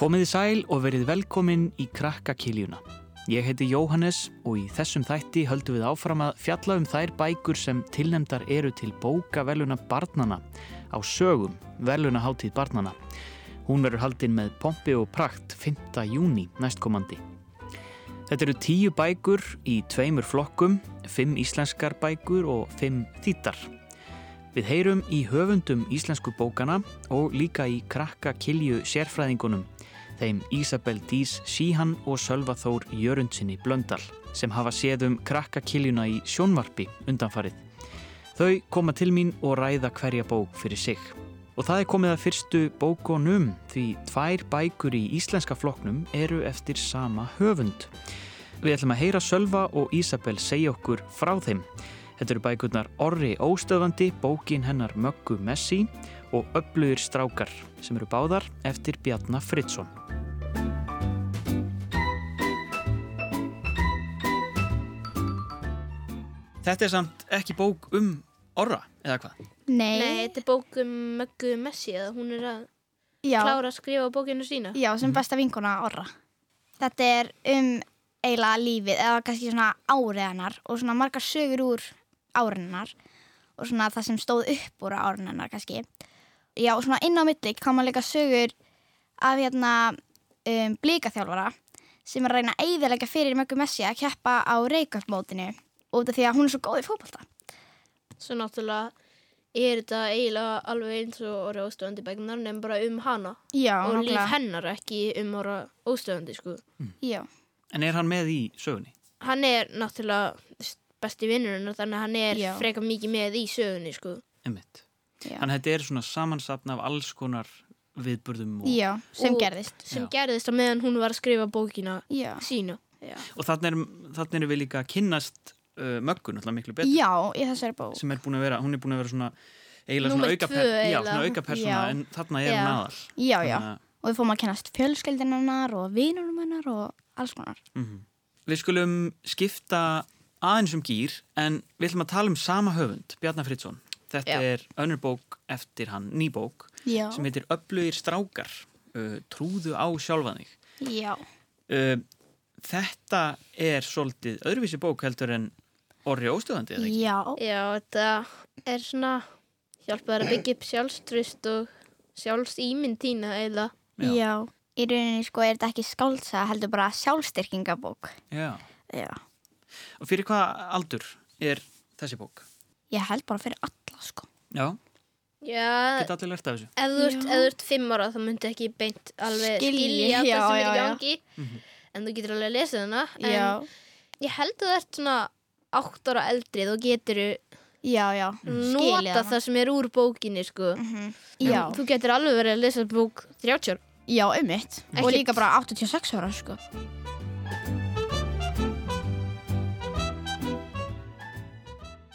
Komiði sæl og verið velkomin í Krakkakiljuna. Ég heiti Jóhannes og í þessum þætti höldum við áfram að fjalla um þær bækur sem tilnemdar eru til bóka veluna barnana á sögum veluna hátíð barnana. Hún verður haldinn með pompi og prakt 5. júni næstkomandi. Þetta eru tíu bækur í tveimur flokkum, fimm íslenskar bækur og fimm þýttar. Við heyrum í höfundum íslensku bókana og líka í krakka kilju sérfræðingunum, þeim Ísabel Dís Síhan og Sölva Þór Jörundsinni Blöndal sem hafa séð um krakka kiljuna í sjónvarpi undanfarið. Þau koma til mín og ræða hverja bók fyrir sig. Og það er komið að fyrstu bókonum því tvær bækur í íslenska floknum eru eftir sama höfund. Við ætlum að heyra Sölva og Ísabel segja okkur frá þeim. Þetta eru bækurnar Orri Óstöðvandi, bókin hennar Möggu Messi og Öflugir strákar sem eru báðar eftir Bjarnar Fridsson. Þetta er samt ekki bók um Orra, eða hvað? Nei, Nei, þetta er bók um Möggu Messi eða hún er að já, klára að skrifa bókinu sína. já, sem besta vinkona orra. Þetta er um eiginlega lífið, eða kannski svona árið hennar og svona margar sögur úr árið hennar og svona það sem stóð upp úr árið hennar kannski. Já, og svona inn á milli koma líka sögur af hérna um, blíkaþjálfara sem er að reyna að eigðilega fyrir Möggu Messi að keppa á reykjöfmótinu út af því að hún er svo góð í fótbolta. Svo náttúrulega er þetta eiginlega alveg eins og orða óstöðandi bækunar nefn bara um hana Já, og líf nákvæmlega. hennar ekki um orða óstöðandi sko. Já, En er hann með í sögunni? Hann er náttúrulega besti vinnurinn þannig að hann er Já. freka mikið með í sögunni sko. Emmitt. Þannig að þetta er svona samansapna af alls konar viðburðum og, Já, sem Og- gerðist. sem Já. gerðist á meðan hún var að skrifa bókina Já. sína. Já. og þannig er, erum við líka að kynnast uh, möggun alltaf miklu betur Já, í þessari bók. sem er búin að vera, hún er búin að vera svona eiginlega svona auka, tvö já, svona auka persóna Já. en þarna er hún aðal Já, já. Að- Og við fórum að kennast fjölskeldin hennar og vinunum hennar og alls konar. mhm. Við skulum skipta aðeins um gýr en við ætlum að tala um sama höfund, Bjarnar Fridsson Þetta Já. er önnur bók eftir hann, ný bók Já. sem heitir Öflugir strákar uh, Trúðu á sjálfan þig Já. uh, Þetta er svolítið öðruvísi bók heldur en orri óstöðandi eða ekki? Já. Já, þetta er svona hjálpaður að byggja upp sjálfströst og sjálfsýmynd tína eiginlega. Já. Já. Í rauninni sko er þetta ekki skálsa heldur bara sjálfstyrkingabók. Já. Já. Og fyrir hvað aldur er þessi bók? Ég held bara fyrir alla sko. Já, Já, geta allir lært af þessu. ef þú ert, ef þú ert fimm ára þá myndi ekki beint alveg Skilji, skilja já, það sem er í já, já. gangi en þú getur alveg að lesa þarna en Já. ég held að þú ert svona átt ára eldri þá getur Já, já. nota það sem er úr bókinni sko. Mhm. En Já. þú getur alveg verið að lesa bók 30 ára Já, um mitt. Og Ekkert- líka bara 86 ára sko.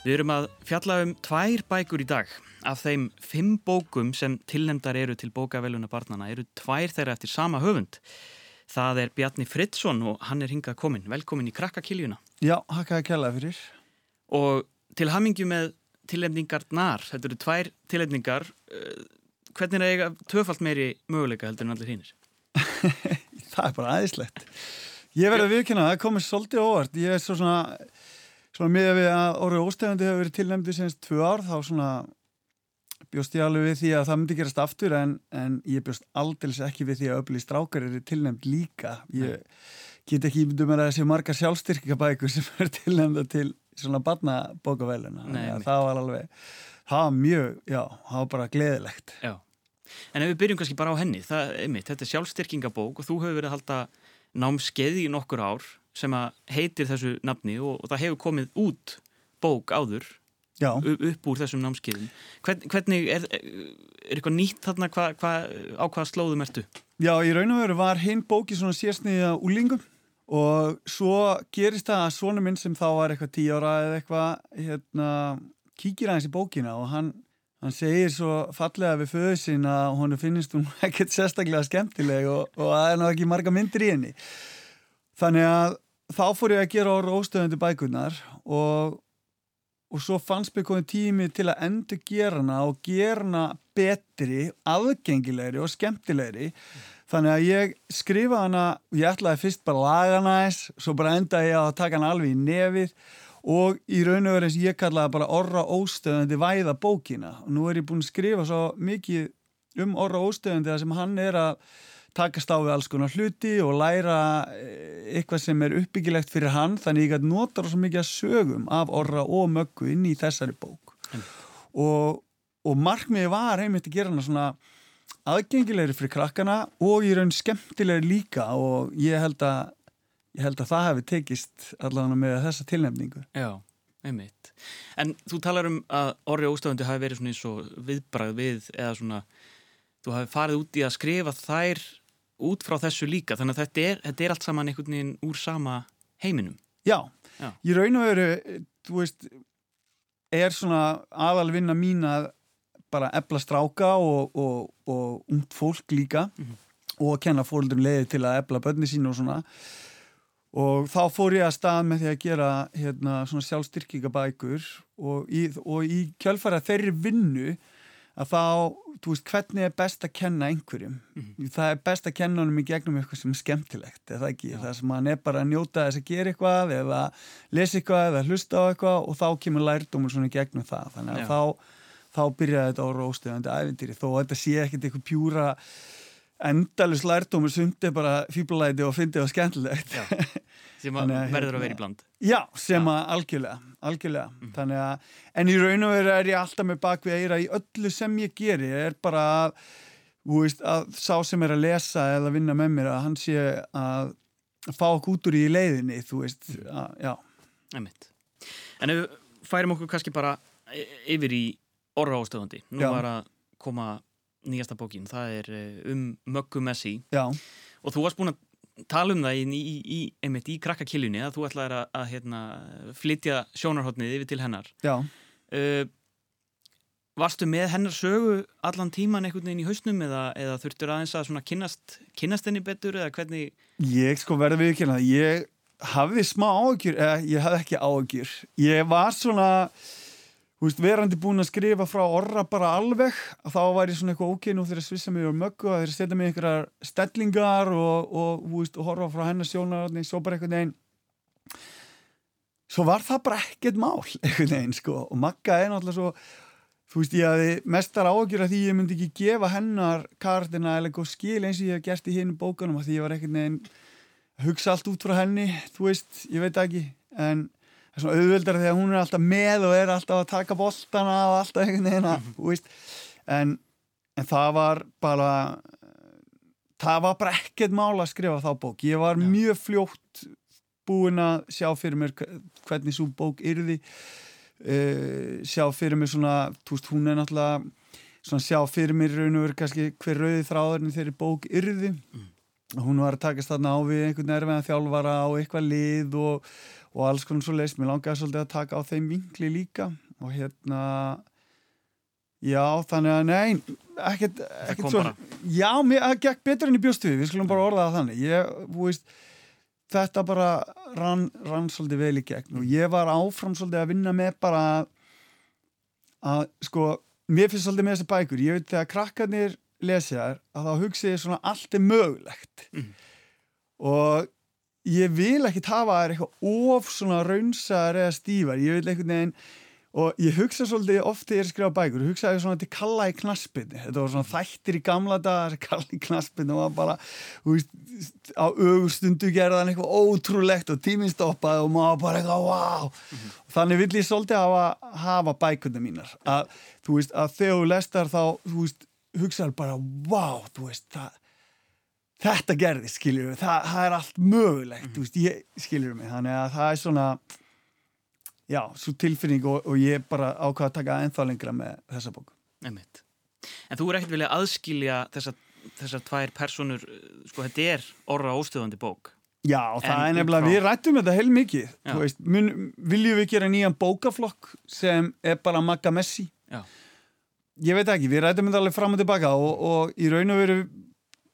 Við erum að fjalla um tvær bækur í dag. Af þeim fimm bókum sem tilnemdar eru til bókaveluna barnana eru tvær þeirra eftir sama höfund. Það er Bjarni Fridsson og hann er hingað komin. Velkomin í krakkakiljuna. Já, hakkaði kjærlega fyrir. Og til hamingju með tilnemningarnar, þetta eru tvær tilnemningar, uh, hvernig er það eiga töfalt meiri möguleika heldur en allir hinnir? Það er bara aðeinslegt. Ég verði að viðkynna, það komið svolítið óvart. Ég er svo svona, svona með við að orðið óstefandi hefur verið tilnæmdi senst tvö ár, þá svona bjóst ég alveg við því að það myndi gerast aftur en, en ég bjóst aldils ekki við því að öfli strákar eru tilnæmd líka. Ég get ekki ímyndu mér að þessi margar sjálfstyrkingabækur sem er tilnæmda til svona einmitt. það var alveg, það var mjög, já, það var bara gleðilegt. Já. En ef við byrjum kannski bara á henni, það, einmitt, þetta er sjálfstyrkingabók og þú hefur verið að halda námskeið í nokkur ár sem að heitir þessu nafni og, og það hefur komið út bók áður Já. upp úr þessum námskeiðum. Hvern, hvernig er, er eitthvað nýtt þarna hva, hva, á hvaða slóðum ertu? Já, í raun og veru var hinn bóki svona sérsniðið að úlingum og svo gerist það að svona minn sem þá var eitthvað tíu ára eða eitthvað hérna, kíkir aðeins í bókina og hann, hann segir svo fallega við föðu sín að hún finnist hún ekkert sérstaklega skemmtileg og, og það er ná ekki marga myndir í henni. Þannig að þá fór ég að gera orð óstöðandi bækurnar og og svo fannst mér komið tími til að endur gera hana og gera hana betri, aðgengilegri og skemmtilegri. Þannig að ég skrifa hana ég ætlaði fyrst bara að laga hana eins svo bara endaði ég að taka hana alveg í nefið og í raun og verið ég kallaði bara orra óstöðandi væða bókina. Og nú er ég búin að skrifa svo mikið um orra óstöðandi þar sem hann er að takast á við alls konar hluti og læra eh, eitthvað sem er uppbyggilegt fyrir hann þannig ég gæti nota svo mikið að sögum af orra og möggu inn í þessari bók Mm. og, og markmiði var einmitt að gera hana svona aðgengilegri fyrir krakkana og í raun skemmtilegri líka og ég held að ég held að það hefði tekist allavega með þessa tilnefningu Já, einmitt. En þú talar um að orri óstöðundi hafi verið svona eins og viðbrað við eða svona, þú hafi farið út í að skrifa þær út frá þessu líka, þannig að þetta er, þetta er allt saman einhvern veginn úr sama heiminum. Já, Já. ég raun og veru þú veist er svona aðalvinna mín að bara ebla stráka og, og, og ungt fólk líka Mhm. og að kenna fólkum leiði til að ebla börni sín og svona og þá fór ég að stað með því að gera hérna, svona sjálfstyrkingabækur og í, í kjölfara þeirri vinnu að þá, þú veist, hvernig er best að kenna einhverjum. Það er best að kenna honum í gegnum eitthvað sem er skemmtilegt, eða ekki, Já. það sem hann er bara að njóta þess að gera eitthvað eða lesa eitthvað eða hlusta á eitthvað og þá kemur lærdómur svona í gegnum það. Þannig að Já. þá, þá byrjaði þetta á róstöðandi ævintýri þó að þetta sé ekkert eitthvað pjúra endalus lærdómur sundi bara fýblalæti og fyndi og skemmtilegt. Sem að að, verður að hérna, vera í bland. Já, sem að algjörlega, algjörlega. Mhm. Þannig að, en í raun og veru er ég alltaf með bakvið eira í öllu sem ég geri, er bara að, veist, að sá sem er að lesa eða vinna með mér að hann sé að fá okkur út úr í leiðinni, þú veist, Mhm. að, já. Einmitt. En ef færum okkur kannski bara y- yfir í orra óstöðundi. Nú Já. var að koma nýjasta bókin, það er eh, um Möggu Messi Já, og þú varst búin að tala um það í, í, í, einmitt í krakkakiljunni að þú ætlaðir að, að hérna, flytja sjónarhóttnið yfir til hennar. já. Uh, varstu með hennar sögu allan tíman einhvern veginn í hausnum eða, eða þurftur aðeins að svona kynnast, kynnast henni betur eða hvernig Ég sko verði við ekki hérna, ég hafði smá áhugjur, eða ég hafði ekki áhugjur. Ég var svona, veist, verandi búin að skrifa frá orra bara alveg, að þá var ég svona eitthvað ok, nú þegar svissa mig úr möggu, að þeir setja mig einhverjar stellingar og, og, veist, og horfa frá hennar sjónarotni, svo bara einhvern veginn. Svo var það bara ekkert mál, einhvern veginn, sko, og Magga er náttúrulega svo, þú veist, ég hafði mestar áhugjur að því ég myndi ekki gefa hennar kartina eða eitthvað skil eins og ég hef gert í hinn bókanum að því ég var veginn að hugsa allt út frá henni, þú veist, ég veit ekki, en það er svona auðveldar þegar hún er alltaf með og er alltaf að taka boltana og alltaf einhvern veginn að, þú veist, en, en það var bara, það var bara ekkert mál að skrifa þá bók. Ég var Já. mjög fljótt búinn að sjá fyrir mér hve- hvernig svo bók yrði, uh, sjá fyrir mér svona, veist, hún er náttúrulega svona sjá fyrir mér raun og veru kannski hver rauði þráðurinn þeirri bók yrði. Hún var að takast þarna á við einhvern erfiðan þjálfara og eitthvað lið og, og alls konar svo leist mér langaði svolítið að taka á þeim vinkli líka og hérna já, þannig að nei ekkert, ekkert svo já, mér, gekk betur enn í bjóstu við skulum bara orða það þannig. Ég, veist, þetta bara rann, rann svolítið vel í gegn og ég var áfram svolítið að vinna með bara að, sko, mér finnst svolítið með þessi bækur. Ég veit þegar krakkarnir lesja þær að þá hugsi ég svona allt er mögulegt. Mhm. og ég vil ekki hafa þær eitthvað of svona raunsar eða stífar, ég vil einhvern veginn og ég hugsa svolítið oft þegar ég skrifa bækur, ég hugsaði svona til kalla í knaspinni þetta var svona þættir í gamla dagar kalla í knaspinni og var bara veist, á augustundu gerðan eitthvað ótrúlegt og tíminn stoppaði og maður bara eitthvað, wow þannig vill ég svolítið hafa, hafa bækuna mínar. Að þú veist, að þegar þú lestar þá, þú veist, hugsaður bara wow, þú veist, það þetta gerði, skiljur við, það, það er allt mögulegt, þú veist, ég, skiljur mig þannig að það er svona já, svo tilfinning og, og ég bara ákvað að taka ennþá lengra með þessa bók einmitt. En þú er ekkert vilja aðskilja þessar, þessar tvær personur sko þetta er orra óstöðandi bók Já, það En er út nefnilega, við rættum þetta heil mikið. Þú veist, mun, viljum við gera nýjan bókaflokk sem er bara Magga Messi Já. Ég veit ekki, við rættum þetta alveg fram og tilbaka og, og í raun og veru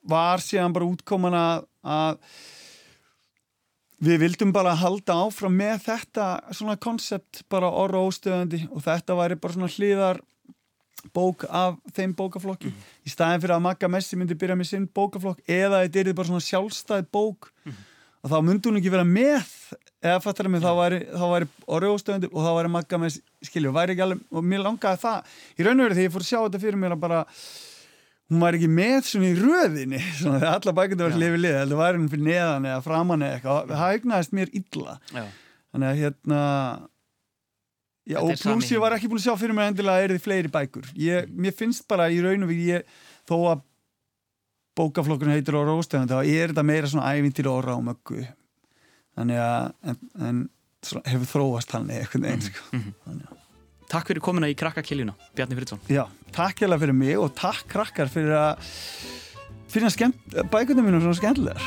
var síðan bara útkoman að, að við vildum bara halda áfram með þetta svona konsept bara orra óstöðandi og þetta væri bara svona hliðar bók af þeim bókaflokki. Í staðin fyrir að Magga Messi myndi byrja með sinn bókaflokk eða þetta er bara svona sjálfstæð bók og þá myndi hún ekki vera með eða fattar það mig, þá væri, væri orra óstöðandi og þá væri Magga Messi skilju, væri ekki alveg, og mér langaði það. Í raun og verið þegar ég fór að sjá þetta fyrir mér að bara hún var ekki með svona í röðinni svona þegar alla bækandi var hlifið lið heldur var hún fyrir neðan eða framan eða eitthvað. Það eignaðist mér illa. Já. þannig að hérna já, og pluss ég var ekki búin að sjá fyrir mér endilega að er þið fleiri bækur. Ég, mér finnst bara í raun og við ég, þó að bókaflokkurinn heitir Óra Óstegund þá er þetta meira svona ævintir Óra og möggu. Þannig að en, en svona, hefur þróast hann eitthvað einn sko. Þannig að- Takk fyrir komuna í krakkakiljuna, Bjarni Friðsson. já, takk hérlega fyrir mig og takk krakkar fyrir að fyrir að skemmt, bækundum mínum svona skemmtilegar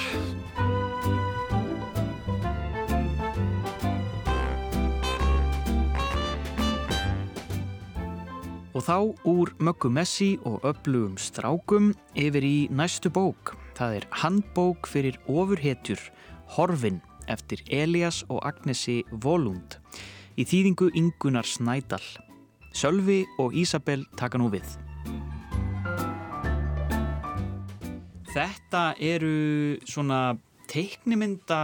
Og þá úr möggu Messi og öflugum strákum yfir í næstu bók. Það er handbók fyrir ofurhetjur, Horfin, eftir Elias og Agnesi Volund. Í þýðingu Ingunar Snædal. Sölvi og Ísabel taka nú við. Þetta eru svona teiknimynda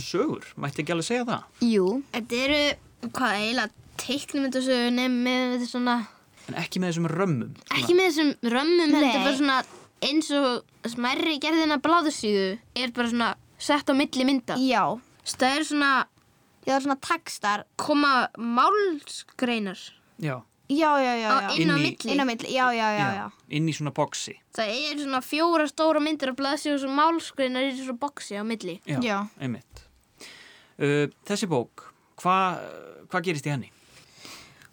sögur, mætti ekki alveg segja það? Jú, Þetta eru, hvað, eiginlega teiknumyndasögu nefn með svona, En ekki með þessum römmum. svona- ekki með þessum römmum, Nei. heldur bara svona eins og smærri gerðina bláðsíðu er bara svona sett á milli mynda. já. Það er svona, það er svona textar. koma málsgreinar Já. Já, já, já, já. inn á Inn í- milli. Inn á milli, já, já, já, já. Inn í svona boksi. Það er svona fjóra stóra myndir af blaðsíðu og svo málsgreinar í svona boksi á milli. Já, Já. einmitt. Uh, þessi bók, hvað hva gerist í henni?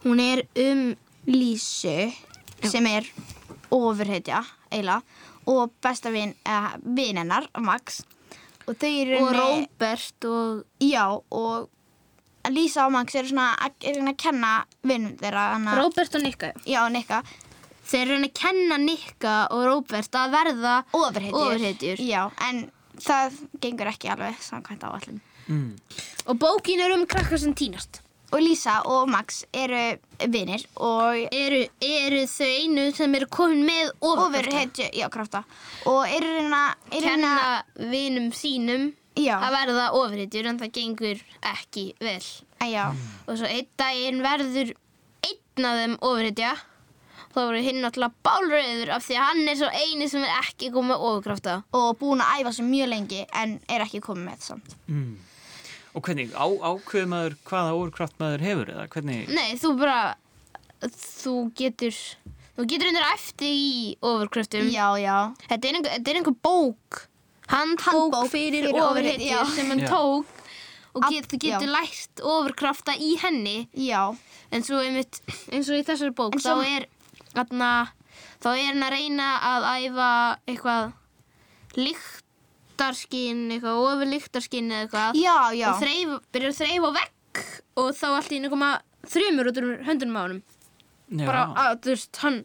Hún er um, Lísu, sem er ofurhetja, eiginlega, og besta vin, uh, vin hennar, Max. Og þau eru og Róbert og Já, og Lísa og Max eru svona að, eru að kenna vinnum þeirra. hana- Róbert og Nikka. Já, Nikka. Þeir eru henni að kenna Nikka og Róbert að verða Ofurhetjur. En það gengur ekki alveg samkvæmt áallum. Mm. og bókin er um krakkar sem týnast. Og Lísa og Max eru vinnir og Eru, eru þau einu sem eru komin með ofurhetju, já, krafta. Og eru reyna, eru reyna, Kenna vinum sínum já, að verða ofurhetjur en það gengur ekki vel. já, Og svo einn daginn verður einn af þeim ofurhetja. Þá voru hinn náttúrulega bálröður af því að hann er svo eini sem er ekki komið með ofurkrafta. og búin að æfa sér mjög lengi en er ekki komið með samt. Mm. Og hvernig, á, ákveður maður hvaða overkraft maður hefur eða hvernig? Nei, þú bara, þú getur, þú getur undir eftir í ofurkraftum. Já, já, Þetta er einhver, þetta er einhver bók, handbók, Handbók fyrir, fyrir ofurhetjur sem hann tók og All- get, þú getur lært ofurkrafta í henni. já, En svo einmitt, eins og í þessari bók, þá svo- er, atna, þá er hann að reyna að æfa eitthvað lyktarskinn, eitthvað ofurlyktarskinn eða eitthvað. já, já, Og þreif, byrjar að þreif á vegg og þá allt í einu koma þrjumur út úr höndunum á honum. Já. Bara, að, þú veist, hann,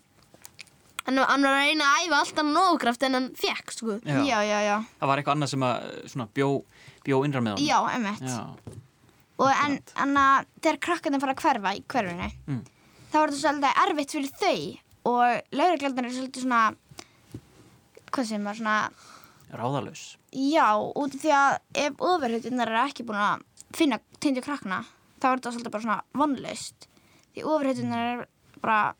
hann, hann var að reyna að æfa alltaf nógkraft en hann fekk, sko. Já. já, já, já, Það var eitthvað annað sem að svona, bjó, bjó innra með hann. já, emmitt. Já. Og en, en að þegar krakkarnir fara að hverfa í hverfinu, Mm. þá er þetta svolítið erfitt fyrir þau og lauruglaldan er svolítið svona, hvað sem var svona, Ráðalaus. já, út af því að ef ofurhetjunar eru ekki búin að finna tindu krakkna, þá er þetta svolítið bara svona vonlaust. Því ofurhetjunar eru bara,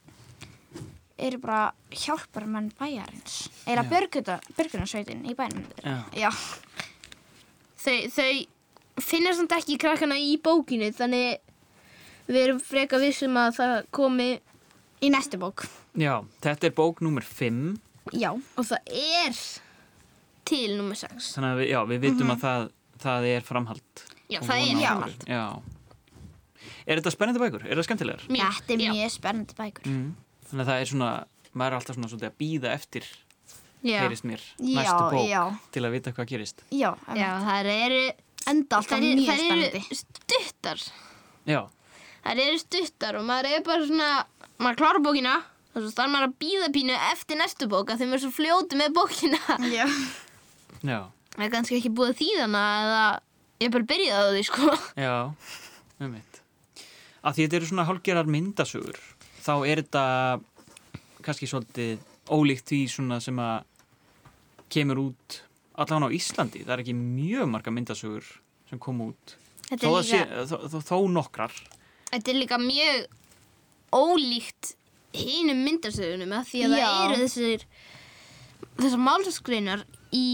eru bara hjálparmenn bæjarins. Eða björgunarsveitin í bænum. Já. Já, Þau, þau finna samt ekki krakkana í bókinu, þannig við erum freka vissum að það komi í næstu bók. Já, þetta er bók númer 5. Já. og það er til nummer 6. Þannig að við, já, við vitum að það, það er framhald. Já, Og það er von á framhald. Já. Er þetta spennandi bækur? Er það skemmtilegar? Þetta er Já. mjög spennandi bækur. Mm. Þannig að það er svona, maður er alltaf svona svolítið að býða eftir, Já, heyrist mér, Já, næstu bók já. til að vita hvað gerist. Já, já það eru, enda alltaf þær, mjög þær spennandi. eru stuttar. Já, Það eru stuttar og maður er bara svona, maður klárar bókina og svo þarf maður að býða pínu eftir næstu bóka þegar maður er svo fljóti með bókina. Já. já, Það er kannski ekki búið að þýðana eða Ég er bara byrjaði á því, sko. Já, um mitt. Að því þetta eru svona hálfgerar myndasögur, þá er þetta kannski svolítið ólíkt því svona sem að kemur út allavega á Íslandi. Það er ekki mjög marga myndasögur sem kom út. Þó, er, að sé, líka, þó, þó, þó nokkrar. þetta er líka mjög ólíkt hinum myndasögunum að því að Já. það eru þessir þessar málsaskreinar í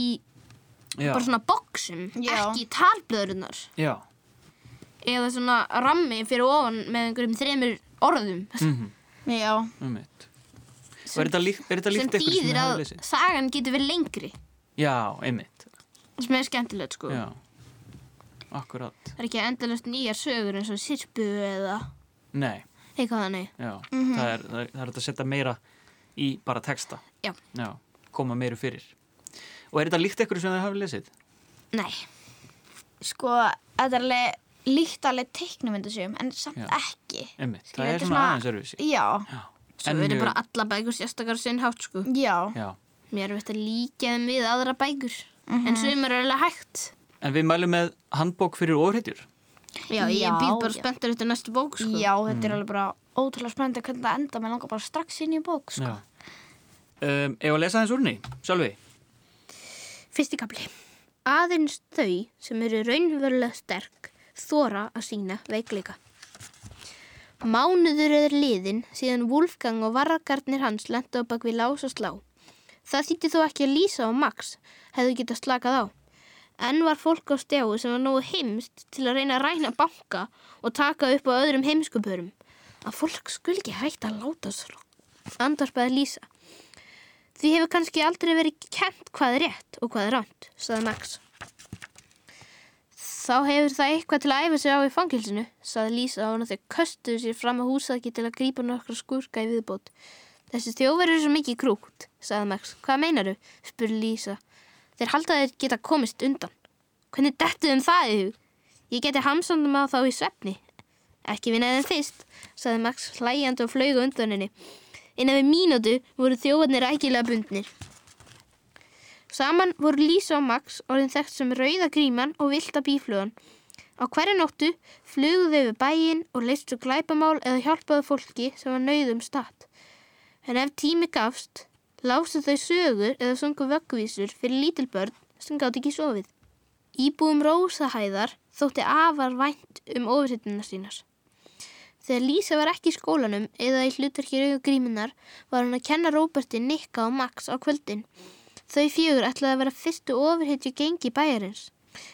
Já, bara svona boxum, Já. ekki talblöðurinnar já. eða svona rammi fyrir ofan með einhverjum þremur orðum Mm Já, um. Og er þetta líkt, þetta sem eitthvað sem að hafið lesið? sagan getur verið lengri Já, einmitt. sem er skemmtilegt sko Já, akkurat. það er ekki endalast nýjar sögur eins og sirpu eða Nei, eitthvað þannig já. það, er, það, er, það er hægt að setja meira í bara texta. Já. Já, koma meiru fyrir. Og er þetta líkt eitthvað sem þið hafið lesið? nei, sko, þetta er alveg líkt alveg teiknumyndasögum en samt Já. ekki. Einmitt, Skilur, það er þetta er svona aðeins öruvísi. Já, Já. svo En verður mjög- bara alla bækur sérstakar sinn hátt sko já, Já, mér er veit að líka þeim við aðra bækur en sumar er alveg hægt en við mælum með handbók fyrir ofréttjur. já, ég Já, býð bara já. spenntur eftir næstu bók sko já, þetta er alveg bara ótrúlega spennandi hvernig það enda, mér langar bara strax inn í bók, sko. Um, ef að lesa þess úr henni, sjálfi. Fyrsti kapli. Aðeins þau sem eru raunverulega sterk þóra að sína veikleika. Mánuður er liðin síðan Wolfgang og varragarnir hans lenda á bak við lás og slá. Það þýtti þó ekki að Lísa og Max hefðu getað slakað á. Enn var fólk á stjáu sem var nógu heimst til að reyna að ræna banka og taka upp á öðrum heimskupörum. Að fólk skul ekki hægt að láta svo. Andarpaði Lísa. Því hefur kannski aldrei verið kent hvað er rétt og hvað er ránt, saði Max. Þá hefur það eitthvað til að æfa sig á í fangilsinu, saði Lísa á hann að þau köstuðu sér fram á húsaki til að grípa nokkra skurka í viðbót. Þessi þjófur eru svo mikið krúkt, saði Max. Hvað meinaru? spurði Lísa. Þeir halda að þeir geta komist undan. Hvernig dettu um það í hug? Ég geti hamsandum að þá í svefni. Ekki vinna þeim fyrst, saði Max hlæjandi og flaugu undan henni. Innan við mínútu voru þjófarnir rækilega bundnir. Saman voru Lísa og Max orðin þekkt sem rauða gríman og vilda bíflugan. Á hverju nóttu flugu þau við bæinn og leistu glæpamál eða hjálpaðu fólki sem var nauðum statt. En ef tími gafst, lásu þau sögur eða sungu vöggvísur fyrir lítil börn sem gátt ekki sofið. Íbúum Rósahæðar þótti afar vænt um ofurhittina sínas. Þegar Lísa var ekki í skólanum eða í hlutverki rauða grímunar var hann að kenna Róberti, Nikka og Max á kvöldin. Þau fjögur ætlaði að vera fyrstu ofurhetju gengi bæjarins.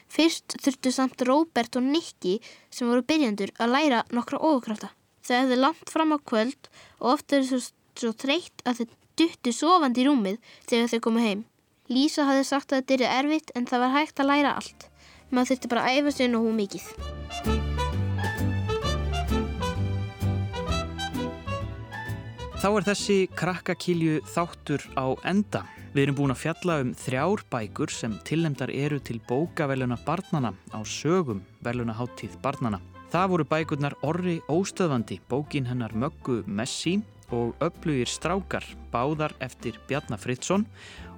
Fyrst þurftu samt Róbert og Nikki sem voru byrjandur að læra nokkra ofurkrafta. Þau hefðu langt fram á kvöld og oft eru svo, svo þreytt að þau duttu sofandi í rúmið þegar þau komu heim. Lísa hafði sagt að þetta er erfitt en það var hægt að læra allt. Maður þurfti bara að æfa sig nógu mikið. Þá er þessi krakkakilju þáttur á enda. Við erum búin að fjalla um þrjár bækur sem tilnemdar eru til bókaveluna barnana á sögum veluna háttíð barnana. Það voru bækurnar Orri Óstöðvandi, bókin hennar Möggu Messi og Öflugir strákar, báðar eftir Bjarnar Friðsson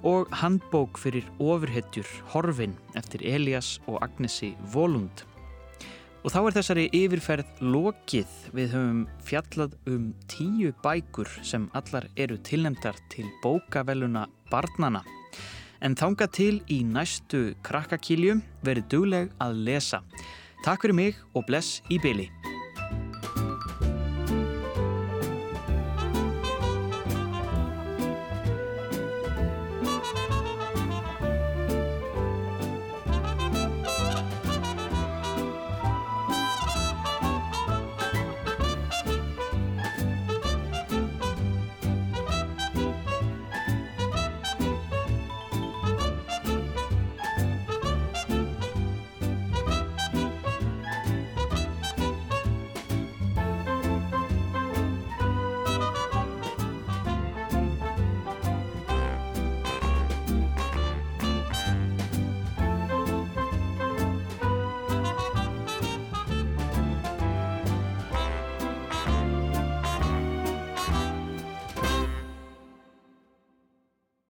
og handbók fyrir ofurhetjur Horfin eftir Elias og Agnesi Volund. Og þá er þessari yfirferð lokið. Við höfum fjallað um tíu bækur sem allar eru tilnemdar til bókaveluna barnana. En þanga til í næstu krakkakílju verið dugleg að lesa. Takk fyrir mig og bless í byli.